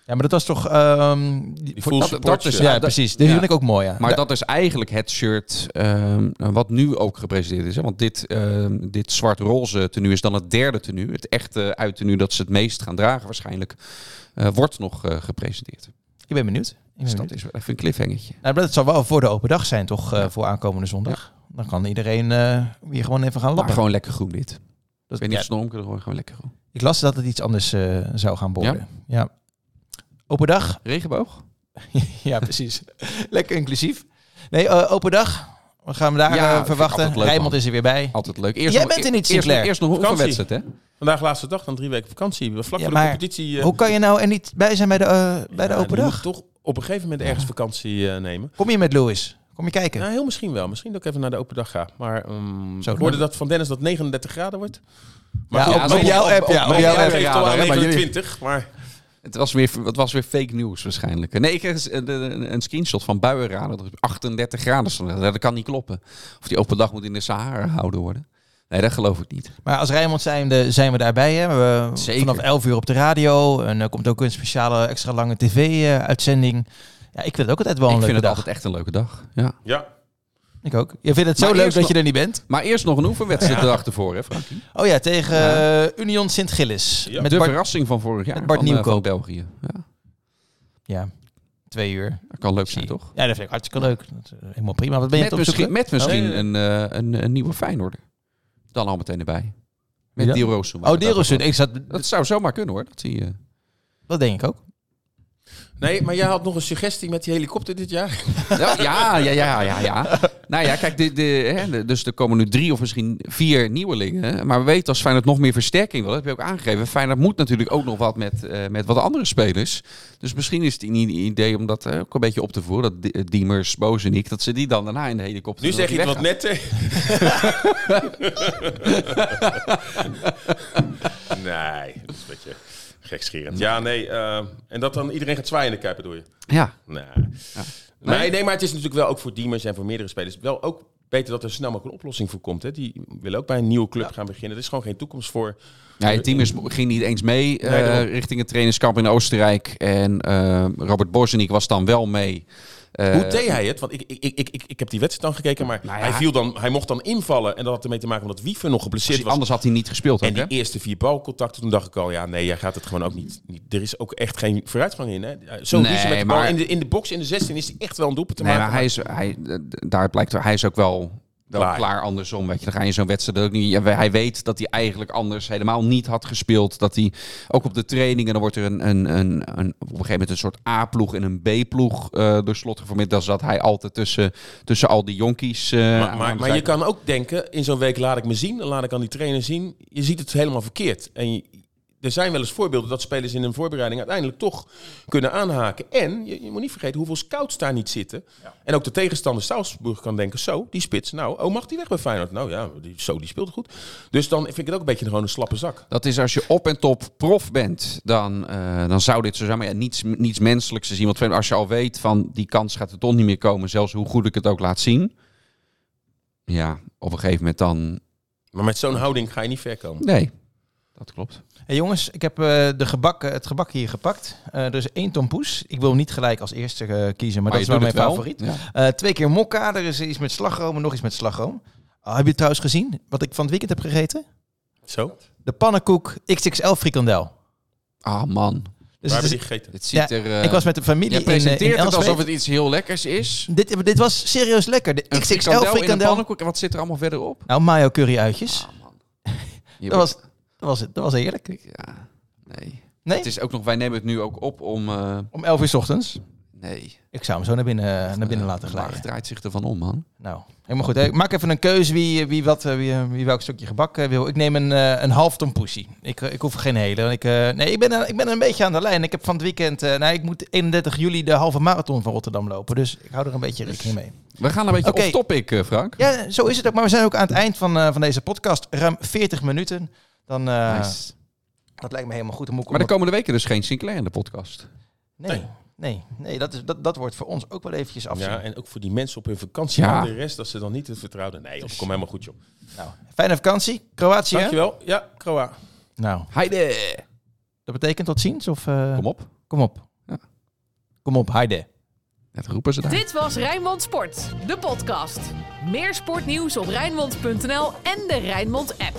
Ja, maar dat was toch... ehm, die- Die voor- full dat- is- ja, dat- precies. Die ja. vind ik ook mooi, ja. Maar dat is eigenlijk het shirt ehm, wat nu ook gepresenteerd is. Hè? Want dit, ehm, dit zwart-roze tenue is dan het derde tenue. Het echte uittenue dat ze het meest gaan dragen waarschijnlijk. eh, wordt nog eh, gepresenteerd. Ik ben benieuwd. Ik ben Dus benieuwd. dat is wel even een cliffhangertje. Nou, dat zal wel voor de open dag zijn, toch? eh, Ja. voor aankomende zondag. Dan kan iedereen eh weer gewoon even gaan Maar lappen. gewoon lekker groen dit. Dat- Ik weet niet ja, of ze gewoon lekker groen. ik las dat het iets anders eh, zou gaan worden. Ja. Open dag? Regenboog? <laughs> ja, precies. Lekker inclusief. Nee, eh, open dag. We gaan hem daar Ja, eh, verwachten. Rijmond is er weer bij. Altijd leuk. Eerst Jij nog, bent er niet, eerst, nog- Sinclair. eerst nog een Vakantie. oefenwedstrijd, hè? Vandaag laatste dag, dan drie weken vakantie. Vlak Ja, voor de maar competitie. eh, Hoe kan je nou er niet bij zijn bij de, bij de open dag? moet toch op een gegeven moment ergens vakantie eh, nemen. Kom je met Louis? Kom je kijken? Nou, heel misschien wel. Misschien dat ik even naar de open dag ga. Maar ehm, Zo, ik hoorde dat van Dennis dat 39 graden wordt. Ja, goed, op- op jouw app, ja, op jouw app app. geeft ja, al aan hè, maar jullie- 29, maar Het was weer, het was weer fake news waarschijnlijk. Nee, ik kreeg eens een, een, een screenshot van buienraden. Dat er 38 graden stond. Dat kan niet kloppen. Of die open dag moet in de Sahara gehouden worden. Nee, dat geloof ik niet. Maar als Rijnmond zijnde zijn we daarbij. Hè? We, Zeker. Vanaf 11 uur op de radio. En er komt ook een speciale extra lange tv-uitzending. Ja, ik vind het ook altijd wel een ik vind leuke het dag. altijd echt een leuke dag. Ja. ja. Ik ook. Je vindt het zo Maar leuk dat je er niet bent? Maar eerst nog een oefenwedstrijd ervoor, hè Frankie? Oh ja, tegen Ja. eh, Union Sint-Gillis. Ja. Met de Bart, verrassing van vorig jaar met Bart van, eh, Nieuwkoop. van België. Ja, ja, twee uur. dat kan leuk zijn, toch? Ja, dat vind ik hartstikke leuk. Dat is, eh, helemaal prima. Wat ben je Met misschien, met misschien Oh, een, een, een nieuwe Feyenoorder. Dan al meteen erbij. Met Roosum. Oh, Derosun. Ik zat... Dat zou zomaar kunnen hoor. Dat zie je. Dat denk ik ook. Nee, maar jij had nog een suggestie met die helikopter dit jaar. <laughs> Ja, ja, ja, ja, ja. ja. Nou ja, kijk, de, de, hè, de- dus er komen nu drie of misschien vier nieuwelingen. Maar we weten als Feyenoord nog meer versterking wil, dat heb je ook aangegeven. Feyenoord moet natuurlijk ook nog wat met, eh, met wat andere spelers. Dus misschien is het een idee om dat eh, ook een beetje op te voeren. Dat Di- Diemers, Bozenik, dat ze die dan daarna in de helikopter Nu zeg je het wat netter. <laughs> nee, dat is een beetje gekscherend. Ja, nee. eh, en dat dan iedereen gaat zwaaien in de Kuip, bedoel je? Ja, Nee. Nee? Nee, nee, maar het is natuurlijk wel ook voor Diemers en voor meerdere spelers wel ook beter dat er snel mogelijk een oplossing voor komt. Hè. Die willen ook bij een nieuwe club gaan beginnen. Er is gewoon geen toekomst voor. ja Diemers ging niet eens mee eh, Nee, richting het trainingskamp in Oostenrijk. En eh, Robert Bozenik was dan wel mee. Eh, Hoe deed hij het? Want ik, ik, ik, ik, ik heb die wedstrijd dan gekeken, maar Nou ja, hij, viel dan, hij mocht dan invallen. En dat had ermee te maken omdat Wiever nog geblesseerd was. Anders had hij niet gespeeld. En ook, hè? die eerste vier balcontacten, toen dacht ik al, ja, nee, jij gaat het gewoon ook niet. niet er is ook echt geen vooruitgang in. Hè? Zo Nee, met de bal maar- in de, in de box, in de 16 is hij echt wel een doelpunt te Nee, maken. maar hij is, hij, daar blijkt hij is ook wel, wel Klaar. klaar. andersom. Weet je, dan ga je zo'n wedstrijd ook niet. Hij weet dat hij eigenlijk anders helemaal niet had gespeeld. Dat hij ook op de trainingen, dan wordt er een, een, een, een, op een gegeven moment een soort A-ploeg en een B-ploeg eh door slot geformeerd. Dan zat hij altijd tussen, tussen al die jonkies. eh, Maar, maar, je kan ook denken, in zo'n week laat ik me zien, dan laat ik aan die trainer zien. Je ziet het helemaal verkeerd. En je- er zijn wel eens voorbeelden dat spelers in een voorbereiding uiteindelijk toch kunnen aanhaken. En je, je moet niet vergeten hoeveel scouts daar niet zitten. En ook de tegenstander Salzburg kan denken, zo, die spits, nou, oh, mag die weg bij Feyenoord? Nou ja, die, zo, die speelt goed. Dus dan vind ik het ook een beetje gewoon een slappe zak. Dat is als je op en top prof bent, dan, eh, dan zou dit zo zijn. Maar ja, niets, niets menselijks te zien. Want als je al weet van die kans gaat er toch niet meer komen, zelfs hoe goed ik het ook laat zien. Ja, op een gegeven moment dan Maar met zo'n houding ga je niet ver komen. Nee, dat klopt. Hey jongens, ik heb eh, de gebak, eh, het gebak hier gepakt. Eh, er is één tompoes. Ik wil hem niet gelijk als eerste kiezen, maar, dat is wel mijn favoriet. Ja. Eh, twee keer mokka, er is iets met slagroom en nog iets met slagroom. Ah, heb je trouwens gezien wat ik van het weekend heb gegeten? Zo? De pannenkoek XXL frikandel. Ah man, Dus Waar het hebben is- die gegeten? het ziet Ja, er... ik was met de familie je in, presenteert in het alsof het iets heel lekkers is. Dit, dit was serieus lekker. De Een XXL frikandel in een frikandel. pannenkoek. En wat zit er allemaal verderop? Nou, mayo curry uitjes. Ah man. <laughs> Dat was, dat was, dat was heerlijk. Ja, nee. Nee? Het is ook nog, wij nemen het nu ook op om... eh, Om 11 uur 's ochtends. nee. Ik zou hem zo naar binnen, naar binnen laten De glijden. draait zich ervan om, man. Nou, helemaal goed. Ik maak even een keuze wie, wie, wat, eh, wie, wie welk stukje gebak eh, wil. Ik neem een, eh, een half tompoesie. Ik, eh, ik hoef geen hele. Ik, eh, nee, ik ben, er- ik ben een beetje aan de lijn. Ik heb van het weekend... eh nou, ik moet 31 juli de halve marathon van Rotterdam lopen. Dus ik hou er een beetje rekening mee. We gaan een beetje Oké. off-topic, eh, Frank. Ja, zo is het ook. Maar we zijn ook aan het eind van, eh, van deze podcast. Ruim 40 minuten. Dan, eh, Nice. Dat lijkt me helemaal goed. Dan moet ik Maar de komende weken dus geen Sinclair in de podcast. Nee, nee, nee dat, is, dat, dat wordt voor ons ook wel eventjes afzien. Ja, en ook voor die mensen op hun vakantie. Ja. De rest, dat ze dan niet het vertrouwden. Nee, joh, kom helemaal goed, joh. Nou, fijne vakantie. Kroatië. Dankjewel. Ja, Kroa. Nou, Heide! dat betekent tot ziens? Of, eh, Kom op. Kom op. Ja. Kom op, heide. Dat roepen ze daar. Dit was Rijnmond Sport, de podcast. Meer sportnieuws op Rijnmond.nl en de Rijnmond app.